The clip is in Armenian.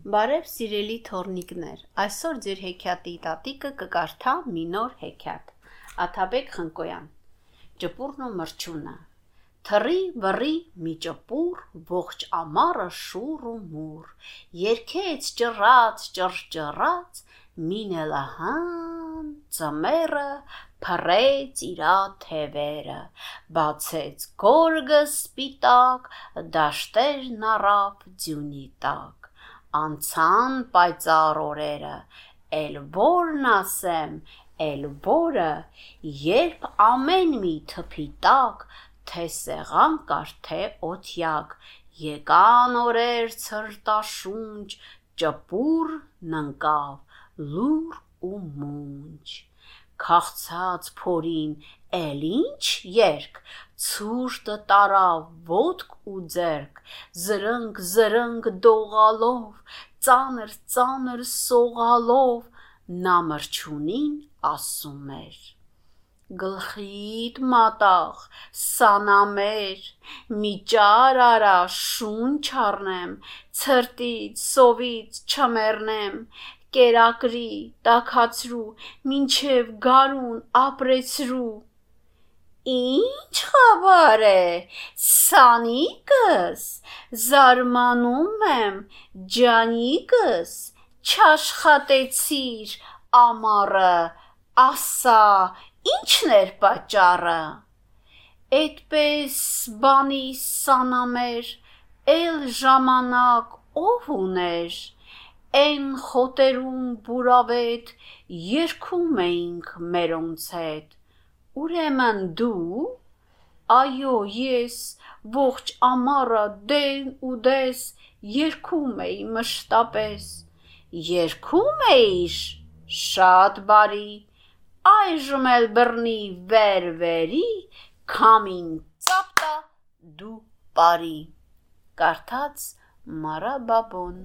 Բարև սիրելի թորնիկներ, այսօր ձեր հեքիաթի տատիկը կկարդա մի նոր հեքիաթ։ Աթաբեկ Խնկոյան։ Ճպուրն ու մրջունը։ Թռի վռի մի ճպուր, ողջ ամառը շուռ ու մուռ, երկեց ճռած, ճռճռած, մինելահան, ծմերը փռեց իրա թևերը, բացեց գորգը սպիտակ, դաշտերն առավ ձյունի տակ անցան պայծառ օրերը, էլ որն ասեմ, էլ որը, երբ ամեն մի թփի տակ, թե սեղան կար, թե օթյակ, եկան օրեր ցրտաշունչ, ճպուրն ընկավ լուր ու մունջ քաղցած փորին էլ ինչ երկ ցուրտը տարավ ոտք ու ձերք զրնգ զրնգ դողալով ծանր ծանր սողալով նա մրջունին ասում էր. Գլխիդ մատաղ, սանամեր, մի ճար արա, շունչ առնեմ, ցրտից, սովից չմեռնեմ, կերակրի, տաքացրու, մինչև գարուն ապրեցրու։ Ինչ խաբար է, սանիկս, զարմանում եմ, ջանիկս, չաշխատեցիր ամառը, ասա, ի՞նչն էր պատճառը։ Էդպես բանի սանամեր, էլ ժամանակ ով ուներ Էն խոտերում բուրավետ երգում էինք մերոնց հետ։ Ուրեմն դու Այո, ես ողջ ամառը դեն ու դես երգում էի մշտապես։ Երգում էիր։ Շատ բարի։ Այժմ էլ բռնի վեր վերի, քամին ծապտա դու բարի։ Կարդաց Մարա Բաբոն